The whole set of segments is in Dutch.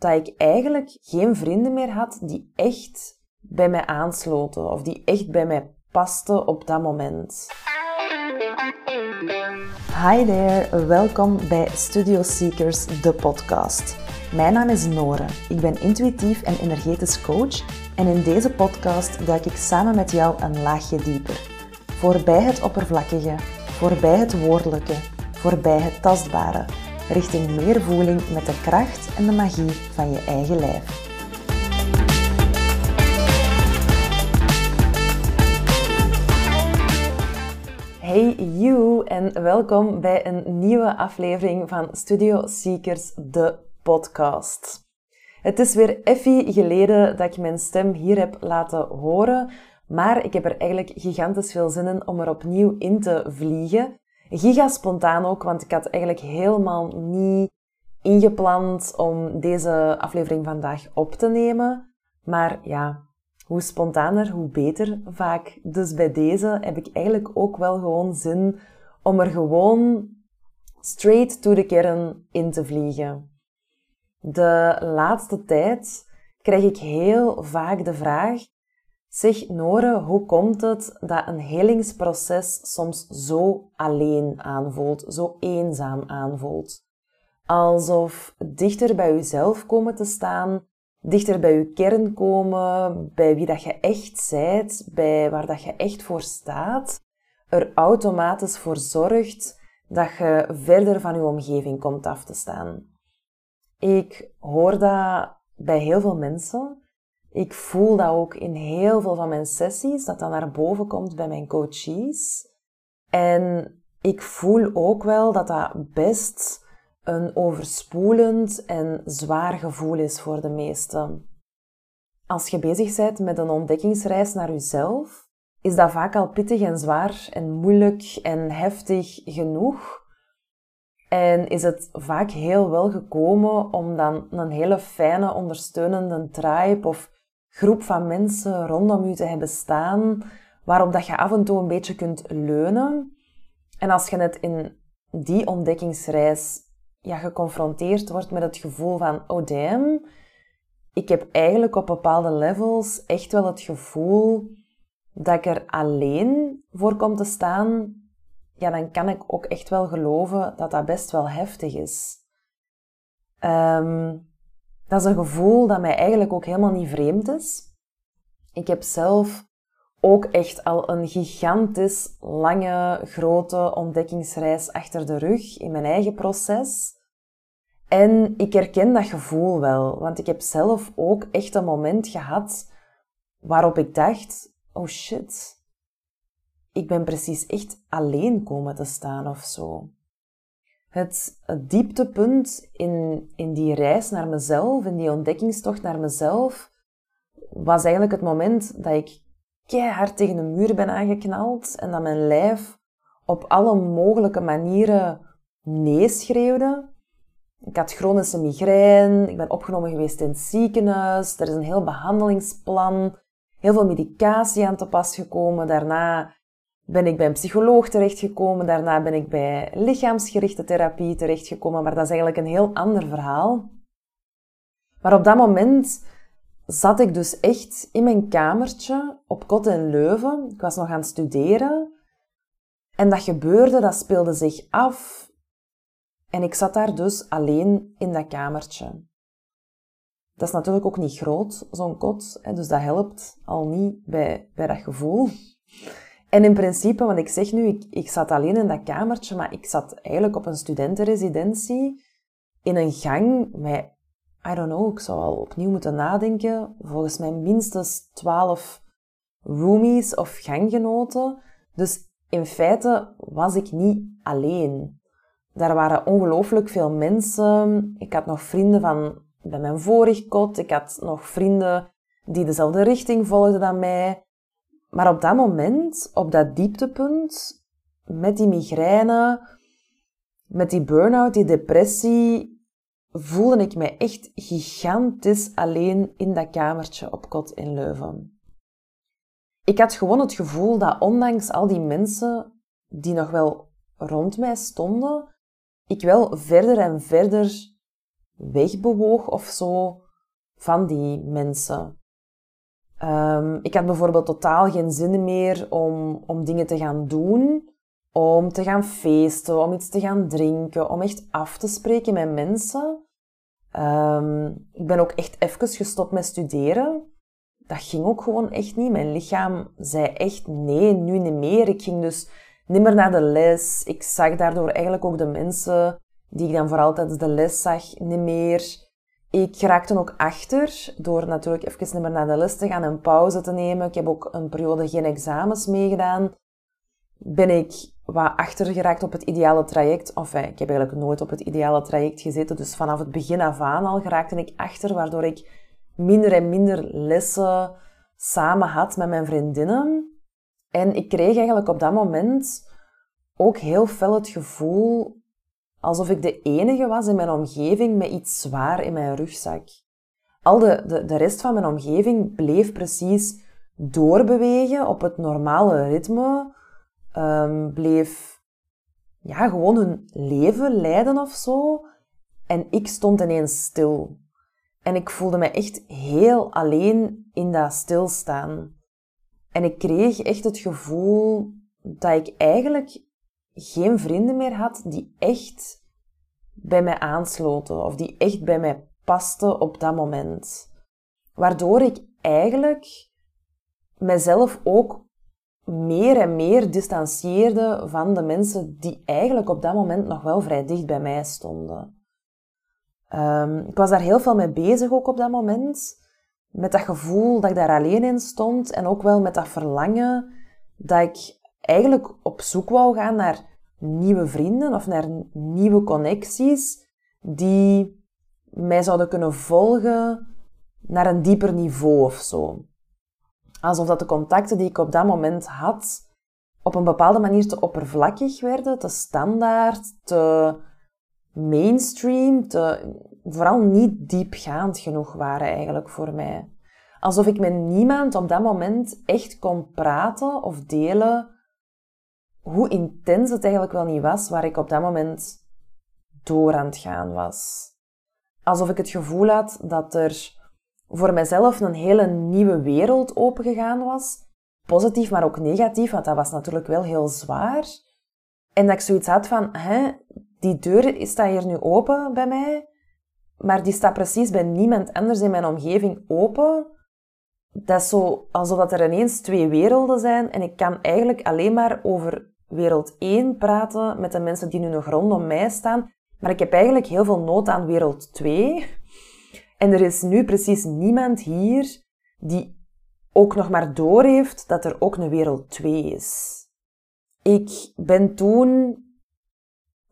dat ik eigenlijk geen vrienden meer had die echt bij mij aansloten of die echt bij mij pasten op dat moment. Hi there, welkom bij Studio Seekers, de podcast. Mijn naam is Nore. Ik ben intuïtief en energetisch coach en in deze podcast duik ik samen met jou een laagje dieper. Voorbij het oppervlakkige, voorbij het woordelijke, voorbij het tastbare, richting meer voeling met de kracht en de magie van je eigen lijf. Hey you en welkom bij een nieuwe aflevering van Studio Seekers, de podcast. Het is weer effie geleden dat ik mijn stem hier heb laten horen, maar ik heb er eigenlijk gigantisch veel zin in om er opnieuw in te vliegen. Giga spontaan ook, want ik had eigenlijk helemaal niet ingepland om deze aflevering vandaag op te nemen. Maar ja, hoe spontaner, hoe beter vaak. Dus bij deze heb ik eigenlijk ook wel gewoon zin om er gewoon straight to the kern in te vliegen. De laatste tijd krijg ik heel vaak de vraag: Zeg Nore, hoe komt het dat een helingsproces soms zo alleen aanvoelt, zo eenzaam aanvoelt? Alsof dichter bij jezelf komen te staan, dichter bij je kern komen, bij wie dat je echt zijt, bij waar dat je echt voor staat, er automatisch voor zorgt dat je verder van je omgeving komt af te staan. Ik hoor dat bij heel veel mensen. Ik voel dat ook in heel veel van mijn sessies, dat dat naar boven komt bij mijn coaches. En ik voel ook wel dat dat best een overspoelend en zwaar gevoel is voor de meesten. Als je bezig bent met een ontdekkingsreis naar jezelf, is dat vaak al pittig en zwaar en moeilijk en heftig genoeg. En is het vaak heel wel gekomen om dan een hele fijne, ondersteunende tribe of groep van mensen rondom je te hebben staan, waarop dat je af en toe een beetje kunt leunen. En als je net in die ontdekkingsreis ja, geconfronteerd wordt met het gevoel van, oh damn, ik heb eigenlijk op bepaalde levels echt wel het gevoel dat ik er alleen voor kom te staan, ja, dan kan ik ook echt wel geloven dat dat best wel heftig is. Um, dat is een gevoel dat mij eigenlijk ook helemaal niet vreemd is. Ik heb zelf ook echt al een gigantisch lange, grote ontdekkingsreis achter de rug in mijn eigen proces. En ik herken dat gevoel wel, want ik heb zelf ook echt een moment gehad waarop ik dacht: oh shit, ik ben precies echt alleen komen te staan of zo. Het, dieptepunt in, in die reis naar mezelf, in die ontdekkingstocht naar mezelf, was eigenlijk het moment dat ik keihard tegen een muur ben aangeknald en dat mijn lijf op alle mogelijke manieren nee schreeuwde. Ik had chronische migraine, ik ben opgenomen geweest in het ziekenhuis, er is een heel behandelingsplan, heel veel medicatie aan te pas gekomen. Daarna ben ik bij een psycholoog terechtgekomen, daarna ben ik bij lichaamsgerichte therapie terechtgekomen, maar dat is eigenlijk een heel ander verhaal. Maar op dat moment zat ik dus echt in mijn kamertje op Kot in Leuven. Ik was nog aan het studeren. En dat gebeurde, dat speelde zich af. En ik zat daar dus alleen in dat kamertje. Dat is natuurlijk ook niet groot, zo'n kot. Dus dat helpt al niet bij, bij dat gevoel. En in principe, want ik zeg nu, ik, ik zat alleen in dat kamertje, maar ik zat eigenlijk op een studentenresidentie in een gang met, I don't know, ik zou al opnieuw moeten nadenken, volgens mij minstens twaalf roomies of ganggenoten. Dus in feite was ik niet alleen. Daar waren ongelooflijk veel mensen. Ik had nog vrienden van bij mijn vorig kot. Ik had nog vrienden die dezelfde richting volgden dan mij. Maar op dat moment, op dat dieptepunt, met die migraine, met die burn-out, die depressie, voelde ik mij echt gigantisch alleen in dat kamertje op kot in Leuven. Ik had gewoon het gevoel dat ondanks al die mensen die nog wel rond mij stonden, ik wel verder en verder wegbewoog of zo van die mensen. Um, ik had bijvoorbeeld totaal geen zin meer om, om dingen te gaan doen, om te gaan feesten, om iets te gaan drinken, om echt af te spreken met mensen. Um, ik ben ook echt even gestopt met studeren. Dat ging ook gewoon echt niet. Mijn lichaam zei echt nee, nu niet meer. Ik ging dus niet meer naar de les. Ik zag daardoor eigenlijk ook de mensen die ik dan vooral tijdens de les zag, niet meer. Ik raakte ook achter door natuurlijk even naar de les te gaan en pauze te nemen. Ik heb ook een periode geen examens meegedaan. Ben ik wat achter geraakt op het ideale traject. Enfin, ik heb eigenlijk nooit op het ideale traject gezeten. Dus vanaf het begin af aan al geraakte ik achter, waardoor ik minder en minder lessen samen had met mijn vriendinnen. En ik kreeg eigenlijk op dat moment ook heel fel het gevoel alsof ik de enige was in mijn omgeving met iets zwaar in mijn rugzak. Al de, de, de rest van mijn omgeving bleef precies doorbewegen op het normale ritme, um, bleef ja, gewoon hun leven leiden of zo. En ik stond ineens stil. En ik voelde me echt heel alleen in dat stilstaan. En ik kreeg echt het gevoel dat ik eigenlijk geen vrienden meer had die echt bij mij aansloten of die echt bij mij pasten op dat moment. Waardoor ik eigenlijk mezelf ook meer en meer distancieerde van de mensen die eigenlijk op dat moment nog wel vrij dicht bij mij stonden. Um, ik was daar heel veel mee bezig ook op dat moment. Met dat gevoel dat ik daar alleen in stond en ook wel met dat verlangen dat ik eigenlijk op zoek wou gaan naar nieuwe vrienden of naar nieuwe connecties die mij zouden kunnen volgen naar een dieper niveau of zo. Alsof dat de contacten die ik op dat moment had op een bepaalde manier te oppervlakkig werden, te standaard, te mainstream, te, vooral niet diepgaand genoeg waren eigenlijk voor mij. Alsof ik met niemand op dat moment echt kon praten of delen hoe intens het eigenlijk wel niet was waar ik op dat moment door aan het gaan was. Alsof ik het gevoel had dat er voor mijzelf een hele nieuwe wereld opengegaan was. Positief, maar ook negatief, want dat was natuurlijk wel heel zwaar. En dat ik zoiets had van, hè, die deur staat hier nu open bij mij, maar die staat precies bij niemand anders in mijn omgeving open. Dat is zo alsof dat er ineens twee werelden zijn en ik kan eigenlijk alleen maar over wereld 1 praten met de mensen die nu nog rondom mij staan. Maar ik heb eigenlijk heel veel nood aan wereld 2. En er is nu precies niemand hier die ook nog maar doorheeft dat er ook een wereld 2 is. Ik ben toen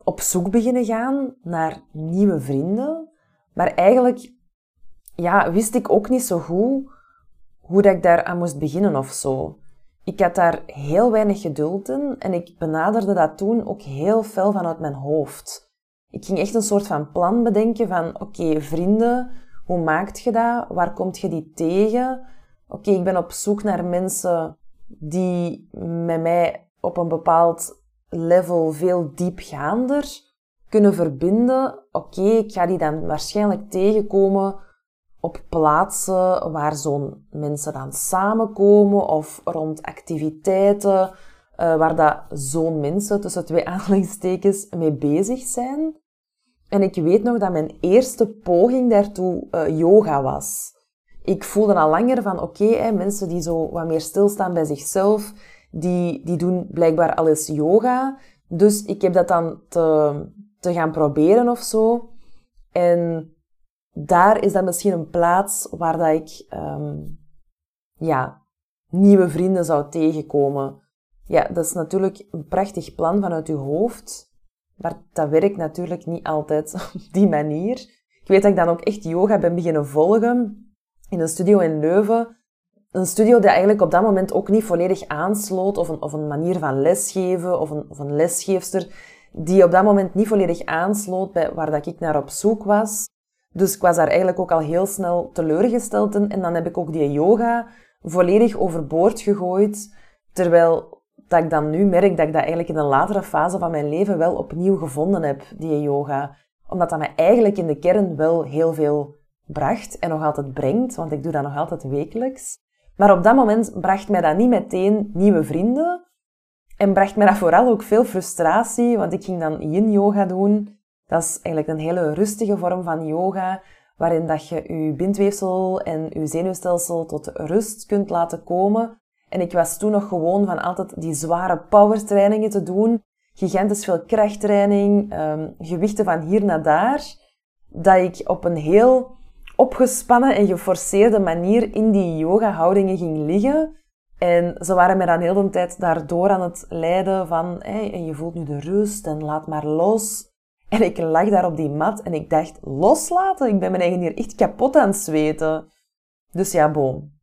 op zoek beginnen gaan naar nieuwe vrienden. Maar eigenlijk ja, wist ik ook niet zo goed hoe dat ik daar aan moest beginnen of zo. Ik had daar heel weinig geduld in en ik benaderde dat toen ook heel fel vanuit mijn hoofd. Ik ging echt een soort van plan bedenken van, oké, vrienden, hoe maakt je dat? Waar komt je die tegen? Oké, ik ben op zoek naar mensen die met mij op een bepaald level veel diepgaander kunnen verbinden. Oké, ik ga die dan waarschijnlijk tegenkomen op plaatsen waar zo'n mensen dan samenkomen of rond activiteiten uh, waar dat zo'n mensen tussen twee aanhalingstekens mee bezig zijn. En ik weet nog dat mijn eerste poging daartoe uh, yoga was. Ik voelde al langer van oké, mensen die zo wat meer stilstaan bij zichzelf, die, die doen blijkbaar alles yoga. Dus ik heb dat dan te, te gaan proberen of zo. En daar is dat misschien een plaats waar dat ik um, ja, nieuwe vrienden zou tegenkomen. Ja, dat is natuurlijk een prachtig plan vanuit je hoofd, maar dat werkt natuurlijk niet altijd op die manier. Ik weet dat ik dan ook echt yoga ben beginnen volgen in een studio in Leuven. Een studio die eigenlijk op dat moment ook niet volledig aansloot, of een, of een manier van lesgeven, of een, of een lesgeefster, die op dat moment niet volledig aansloot bij waar dat ik naar op zoek was. Dus ik was daar eigenlijk ook al heel snel teleurgesteld in. En dan heb ik ook die yoga volledig overboord gegooid. Terwijl dat ik dan nu merk dat ik dat eigenlijk in een latere fase van mijn leven wel opnieuw gevonden heb, die yoga. omdat dat mij eigenlijk in de kern wel heel veel bracht en nog altijd brengt, want ik doe dat nog altijd wekelijks. Maar op dat moment bracht mij dat niet meteen nieuwe vrienden. En bracht mij dat vooral ook veel frustratie, want ik ging dan yin-yoga doen. Dat is eigenlijk een hele rustige vorm van yoga, waarin dat je je bindweefsel en je zenuwstelsel tot rust kunt laten komen. En ik was toen nog gewoon van altijd die zware powertrainingen te doen. Gigantisch veel krachttraining, um, gewichten van hier naar daar. Dat ik op een heel opgespannen en geforceerde manier in die yoga-houdingen ging liggen. En ze waren mij dan heel de tijd daardoor aan het leiden van, hey, en je voelt nu de rust en laat maar los. En ik lag daar op die mat en ik dacht, loslaten? Ik ben mijn eigen hier echt kapot aan het zweten. Dus ja, boom.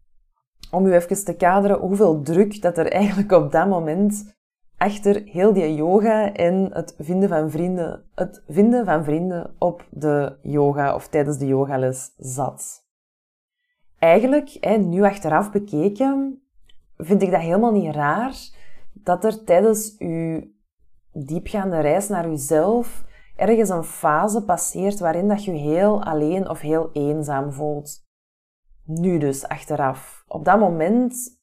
Om u even te kaderen hoeveel druk dat er eigenlijk op dat moment achter heel die yoga en het vinden van vrienden, het vinden van vrienden op de yoga of tijdens de yogales zat. Eigenlijk, nu achteraf bekeken, vind ik dat helemaal niet raar dat er tijdens uw diepgaande reis naar uzelf ergens een fase passeert waarin dat je heel alleen of heel eenzaam voelt. Nu dus, achteraf. Op dat moment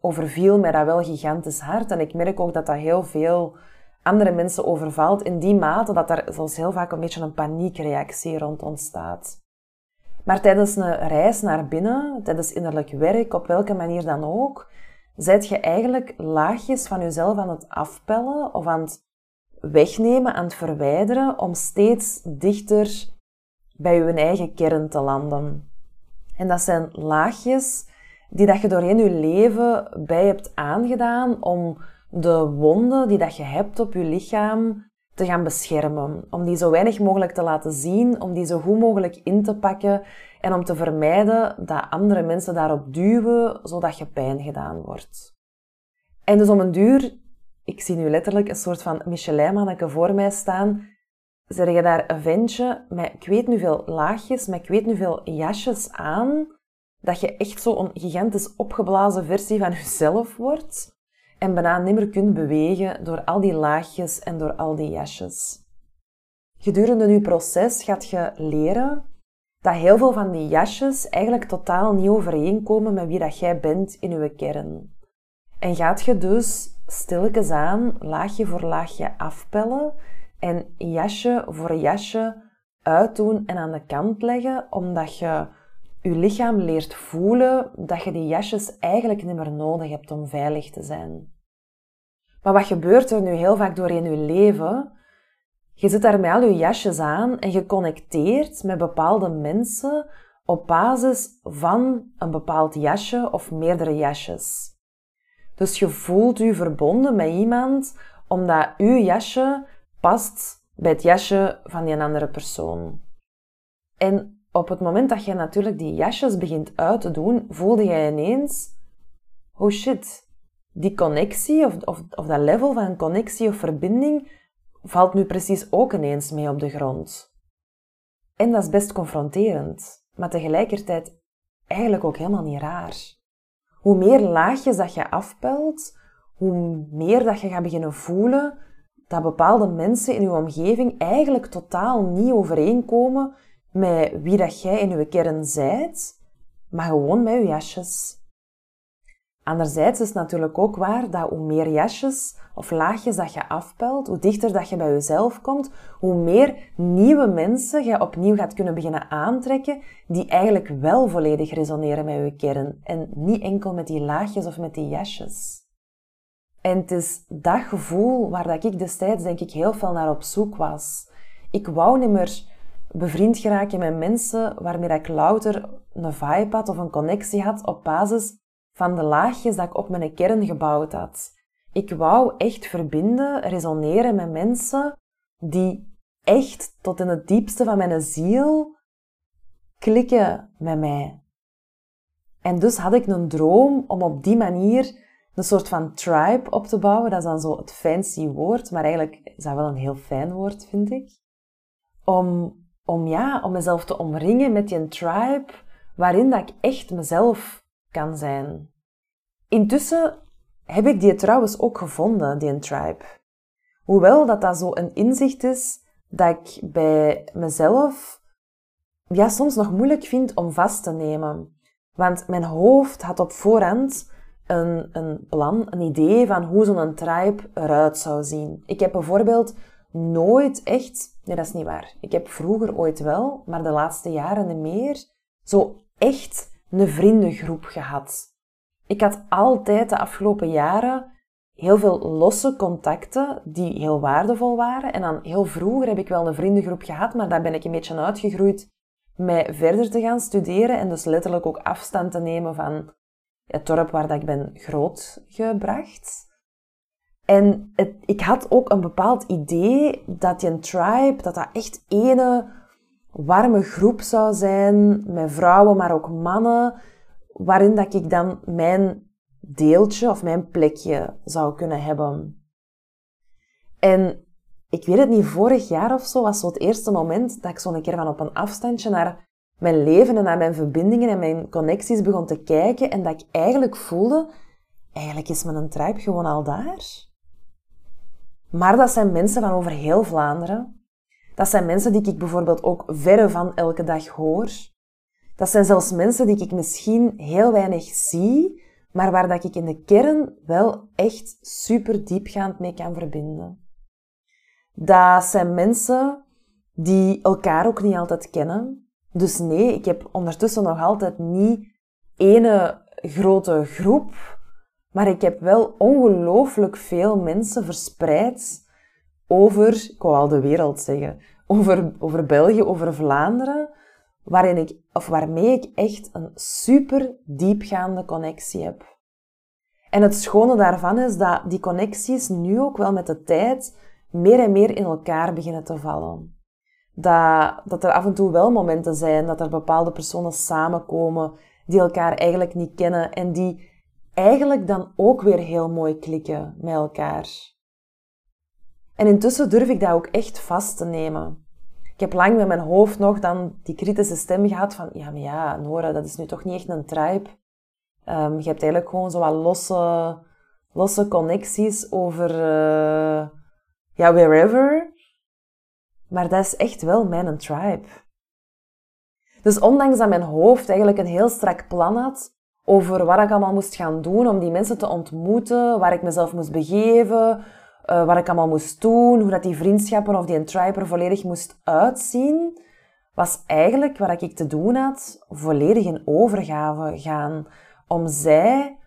overviel mij dat wel gigantisch hard. En ik merk ook dat dat heel veel andere mensen overvalt in die mate dat er zoals heel vaak een beetje een paniekreactie rond ontstaat. Maar tijdens een reis naar binnen, tijdens innerlijk werk, op welke manier dan ook, zijt je eigenlijk laagjes van jezelf aan het afpellen of aan het wegnemen, aan het verwijderen om steeds dichter bij je eigen kern te landen. En dat zijn laagjes die dat je doorheen je leven bij hebt aangedaan om de wonden die dat je hebt op je lichaam te gaan beschermen. Om die zo weinig mogelijk te laten zien, om die zo goed mogelijk in te pakken en om te vermijden dat andere mensen daarop duwen, zodat je pijn gedaan wordt. En dus om een duur, ik zie nu letterlijk een soort van Michelin-manneke voor mij staan, zeg je daar een ventje met ik weet nu veel laagjes, met ik weet nu veel jasjes aan, dat je echt zo'n gigantisch opgeblazen versie van jezelf wordt en bijna nimmer kunt bewegen door al die laagjes en door al die jasjes. Gedurende je proces gaat je leren dat heel veel van die jasjes eigenlijk totaal niet overeenkomen met wie dat jij bent in je kern. En gaat je dus stilletjes aan, laagje voor laagje afpellen en jasje voor jasje uitdoen en aan de kant leggen, omdat je je lichaam leert voelen dat je die jasjes eigenlijk niet meer nodig hebt om veilig te zijn. Maar wat gebeurt er nu heel vaak doorheen je leven? Je zit daar met al je jasjes aan en je connecteert met bepaalde mensen op basis van een bepaald jasje of meerdere jasjes. Dus je voelt je verbonden met iemand omdat uw jasje past bij het jasje van die andere persoon. En op het moment dat je natuurlijk die jasjes begint uit te doen, voelde jij ineens, oh shit, die connectie of, of, of dat level van connectie of verbinding valt nu precies ook ineens mee op de grond. En dat is best confronterend, maar tegelijkertijd eigenlijk ook helemaal niet raar. Hoe meer laagjes dat je afpelt, hoe meer dat je gaat beginnen voelen dat bepaalde mensen in je omgeving eigenlijk totaal niet overeenkomen met wie dat jij in je kern zijt, maar gewoon met je jasjes. Anderzijds is het natuurlijk ook waar dat hoe meer jasjes of laagjes dat je afpelt, hoe dichter dat je bij jezelf komt, hoe meer nieuwe mensen je opnieuw gaat kunnen beginnen aantrekken die eigenlijk wel volledig resoneren met je kern en niet enkel met die laagjes of met die jasjes. En het is dat gevoel waar dat ik destijds denk ik heel veel naar op zoek was. Ik wou niet meer bevriend geraken met mensen waarmee ik louter een vibe had of een connectie had op basis van de laagjes dat ik op mijn kern gebouwd had. Ik wou echt verbinden, resoneren met mensen die echt tot in het diepste van mijn ziel klikken met mij. En dus had ik een droom om op die manier een soort van tribe op te bouwen. Dat is dan zo het fancy woord, maar eigenlijk is dat wel een heel fijn woord, vind ik. Om om, ja, om mezelf te omringen met die tribe waarin dat ik echt mezelf kan zijn. Intussen heb ik die trouwens ook gevonden, die tribe. Hoewel dat dat zo een inzicht is dat ik bij mezelf ja, soms nog moeilijk vind om vast te nemen. Want mijn hoofd had op voorhand een, een plan, een idee van hoe zo'n tribe eruit zou zien. Ik heb bijvoorbeeld nooit echt, nee dat is niet waar, ik heb vroeger ooit wel, maar de laatste jaren niet meer, zo echt een vriendengroep gehad. Ik had altijd de afgelopen jaren heel veel losse contacten die heel waardevol waren. En dan heel vroeger heb ik wel een vriendengroep gehad, maar daar ben ik een beetje uitgegroeid met verder te gaan studeren en dus letterlijk ook afstand te nemen van het dorp waar dat ik ben grootgebracht. En ik had ook een bepaald idee dat die een tribe, dat dat echt ene warme groep zou zijn, met vrouwen, maar ook mannen, waarin dat ik dan mijn deeltje of mijn plekje zou kunnen hebben. En ik weet het niet, vorig jaar of zo was zo het eerste moment dat ik zo'n keer van op een afstandje naar mijn leven en naar mijn verbindingen en mijn connecties begon te kijken en dat ik eigenlijk voelde, eigenlijk is mijn tribe gewoon al daar. Maar dat zijn mensen van over heel Vlaanderen. Dat zijn mensen die ik bijvoorbeeld ook verre van elke dag hoor. Dat zijn zelfs mensen die ik misschien heel weinig zie, maar waar dat ik in de kern wel echt super diepgaand mee kan verbinden. Dat zijn mensen die elkaar ook niet altijd kennen. Dus nee, ik heb ondertussen nog altijd niet ene grote groep, maar ik heb wel ongelooflijk veel mensen verspreid over, ik wou al de wereld zeggen, over, over België, over Vlaanderen, waarin ik, of waarmee ik echt een super diepgaande connectie heb. En het schone daarvan is dat die connecties nu ook wel met de tijd meer en meer in elkaar beginnen te vallen. Dat, dat er af en toe wel momenten zijn dat er bepaalde personen samenkomen die elkaar eigenlijk niet kennen en die eigenlijk dan ook weer heel mooi klikken met elkaar. En intussen durf ik dat ook echt vast te nemen. Ik heb lang met mijn hoofd nog dan die kritische stem gehad van, ja, maar ja, Nora, dat is nu toch niet echt een tribe. Um, je hebt eigenlijk gewoon zo wat losse, losse connecties over, uh, ja, wherever. Maar dat is echt wel mijn tribe. Dus ondanks dat mijn hoofd eigenlijk een heel strak plan had over wat ik allemaal moest gaan doen om die mensen te ontmoeten, waar ik mezelf moest begeven, uh, wat ik allemaal moest doen, hoe dat die vriendschappen of die tribe er volledig moest uitzien, was eigenlijk wat ik te doen had, volledig in overgave gaan. Om zij,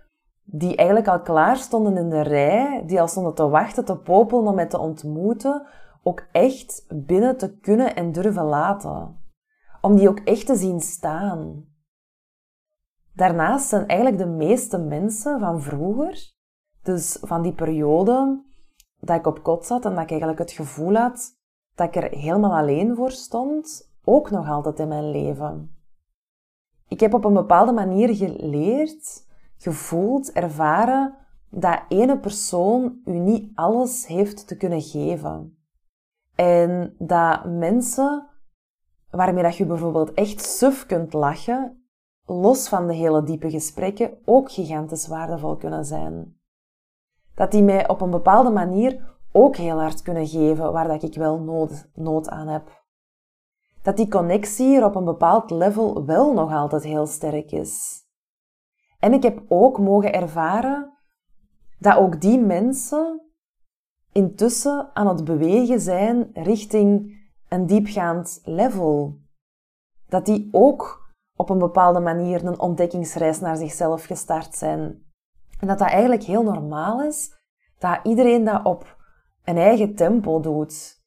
die eigenlijk al klaar stonden in de rij, die al stonden te wachten, te popelen om mij te ontmoeten, ook echt binnen te kunnen en durven laten. Om die ook echt te zien staan. Daarnaast zijn eigenlijk de meeste mensen van vroeger, dus van die periode dat ik op kot zat en dat ik eigenlijk het gevoel had dat ik er helemaal alleen voor stond, ook nog altijd in mijn leven. Ik heb op een bepaalde manier geleerd, gevoeld, ervaren dat ene persoon u niet alles heeft te kunnen geven. En dat mensen waarmee dat je bijvoorbeeld echt suf kunt lachen, los van de hele diepe gesprekken, ook gigantisch waardevol kunnen zijn. Dat die mij op een bepaalde manier ook heel hard kunnen geven waar dat ik wel nood, nood aan heb. Dat die connectie er op een bepaald level wel nog altijd heel sterk is. En ik heb ook mogen ervaren dat ook die mensen intussen aan het bewegen zijn richting een diepgaand level. Dat die ook op een bepaalde manier een ontdekkingsreis naar zichzelf gestart zijn. En dat dat eigenlijk heel normaal is, dat iedereen dat op een eigen tempo doet.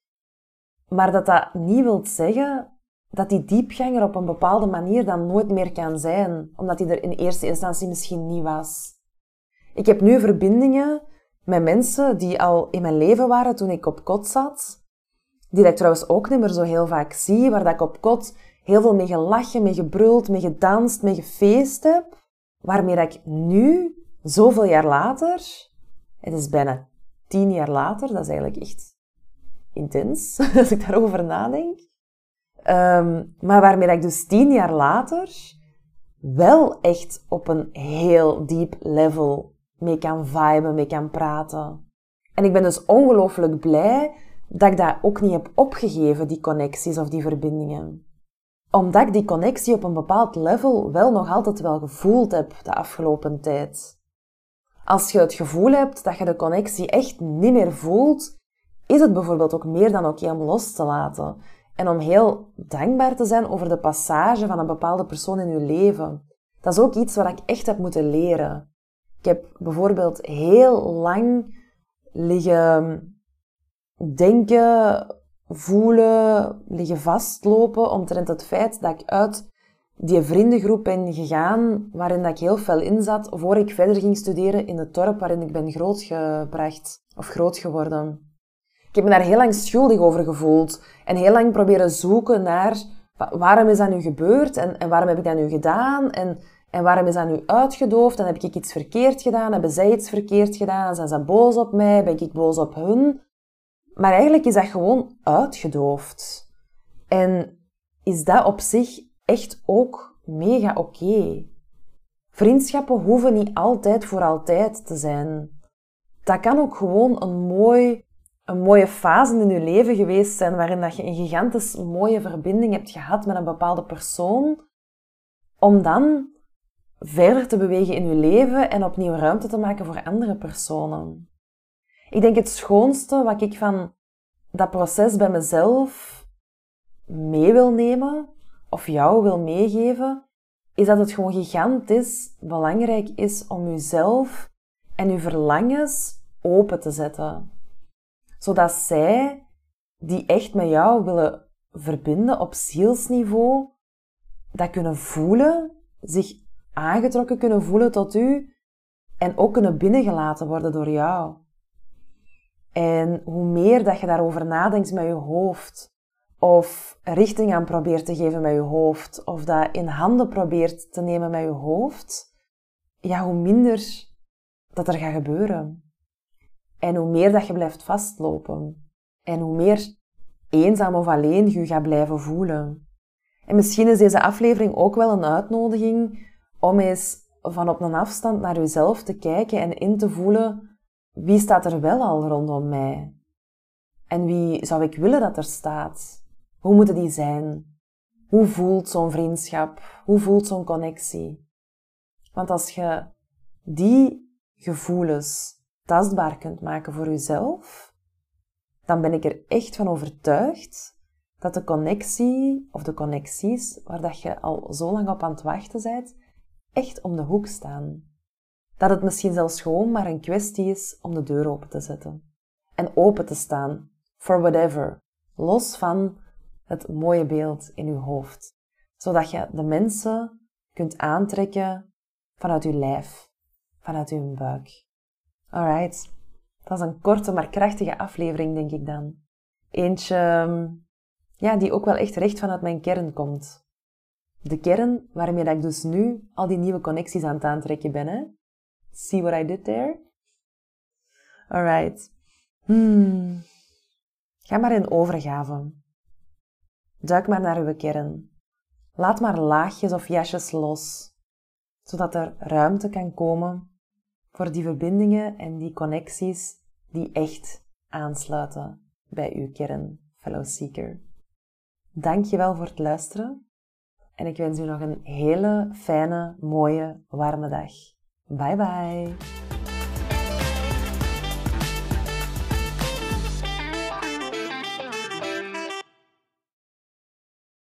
Maar dat dat niet wil zeggen dat die diepganger op een bepaalde manier dan nooit meer kan zijn, omdat hij er in eerste instantie misschien niet was. Ik heb nu verbindingen met mensen die al in mijn leven waren toen ik op kot zat, die ik trouwens ook niet meer zo heel vaak zie, waar dat ik op kot heel veel mee gelachen, mee gebruld, mee gedanst, mee gefeest heb, waarmee ik nu, zoveel jaar later, het is bijna tien jaar later, dat is eigenlijk echt intens, als ik daarover nadenk, um, maar waarmee ik dus tien jaar later wel echt op een heel diep level mee kan viben, mee kan praten. En ik ben dus ongelooflijk blij dat ik dat ook niet heb opgegeven, die connecties of die verbindingen. Omdat ik die connectie op een bepaald level wel nog altijd wel gevoeld heb de afgelopen tijd. Als je het gevoel hebt dat je de connectie echt niet meer voelt, is het bijvoorbeeld ook meer dan oké om los te laten. En om heel dankbaar te zijn over de passage van een bepaalde persoon in je leven. Dat is ook iets wat ik echt heb moeten leren. Ik heb bijvoorbeeld heel lang liggen denken, voelen, liggen vastlopen omtrent het feit dat ik uit die vriendengroep ben gegaan waarin ik heel fel in zat voor ik verder ging studeren in het dorp waarin ik ben grootgebracht of groot geworden. Ik heb me daar heel lang schuldig over gevoeld en heel lang proberen zoeken naar waarom is dat nu gebeurd en, en waarom heb ik dat nu gedaan en, en waarom is dat nu uitgedoofd en heb ik iets verkeerd gedaan, hebben zij iets verkeerd gedaan, zijn ze boos op mij, ben ik boos op hun. Maar eigenlijk is dat gewoon uitgedoofd. En is dat op zich echt ook mega oké. Vriendschappen hoeven niet altijd voor altijd te zijn. Dat kan ook gewoon een, mooi, een mooie fase in je leven geweest zijn waarin dat je een gigantisch mooie verbinding hebt gehad met een bepaalde persoon, om dan verder te bewegen in je leven en opnieuw ruimte te maken voor andere personen. Ik denk het schoonste wat ik van dat proces bij mezelf mee wil nemen, of jou wil meegeven, is dat het gewoon gigantisch belangrijk is om jezelf en je verlangens open te zetten. Zodat zij, die echt met jou willen verbinden op zielsniveau, dat kunnen voelen, zich aangetrokken kunnen voelen tot u en ook kunnen binnengelaten worden door jou. En hoe meer dat je daarover nadenkt met je hoofd, of richting aan probeert te geven met je hoofd, of dat in handen probeert te nemen met je hoofd, ja, hoe minder dat er gaat gebeuren. En hoe meer dat je blijft vastlopen. En hoe meer eenzaam of alleen je gaat blijven voelen. En misschien is deze aflevering ook wel een uitnodiging om eens van op een afstand naar jezelf te kijken en in te voelen wie staat er wel al rondom mij? En wie zou ik willen dat er staat? Hoe moeten die zijn? Hoe voelt zo'n vriendschap? Hoe voelt zo'n connectie? Want als je die gevoelens tastbaar kunt maken voor jezelf, dan ben ik er echt van overtuigd dat de connectie of de connecties waar dat je al zo lang op aan het wachten bent, echt om de hoek staan. Dat het misschien zelfs gewoon maar een kwestie is om de deur open te zetten. En open te staan. For whatever. Los van het mooie beeld in uw hoofd. Zodat je de mensen kunt aantrekken vanuit uw lijf. Vanuit uw buik. Alright. Dat is een korte maar krachtige aflevering, denk ik dan. Eentje, ja, die ook wel echt recht vanuit mijn kern komt. De kern waarmee ik dus nu al die nieuwe connecties aan het aantrekken ben, hè? See what I did there? Alright. Hmm. Ga maar in overgave. Duik maar naar uw kern. Laat maar laagjes of jasjes los, zodat er ruimte kan komen voor die verbindingen en die connecties die echt aansluiten bij uw kern, fellow seeker. Dankjewel voor het luisteren en ik wens u nog een hele fijne, mooie, warme dag. Bye bye.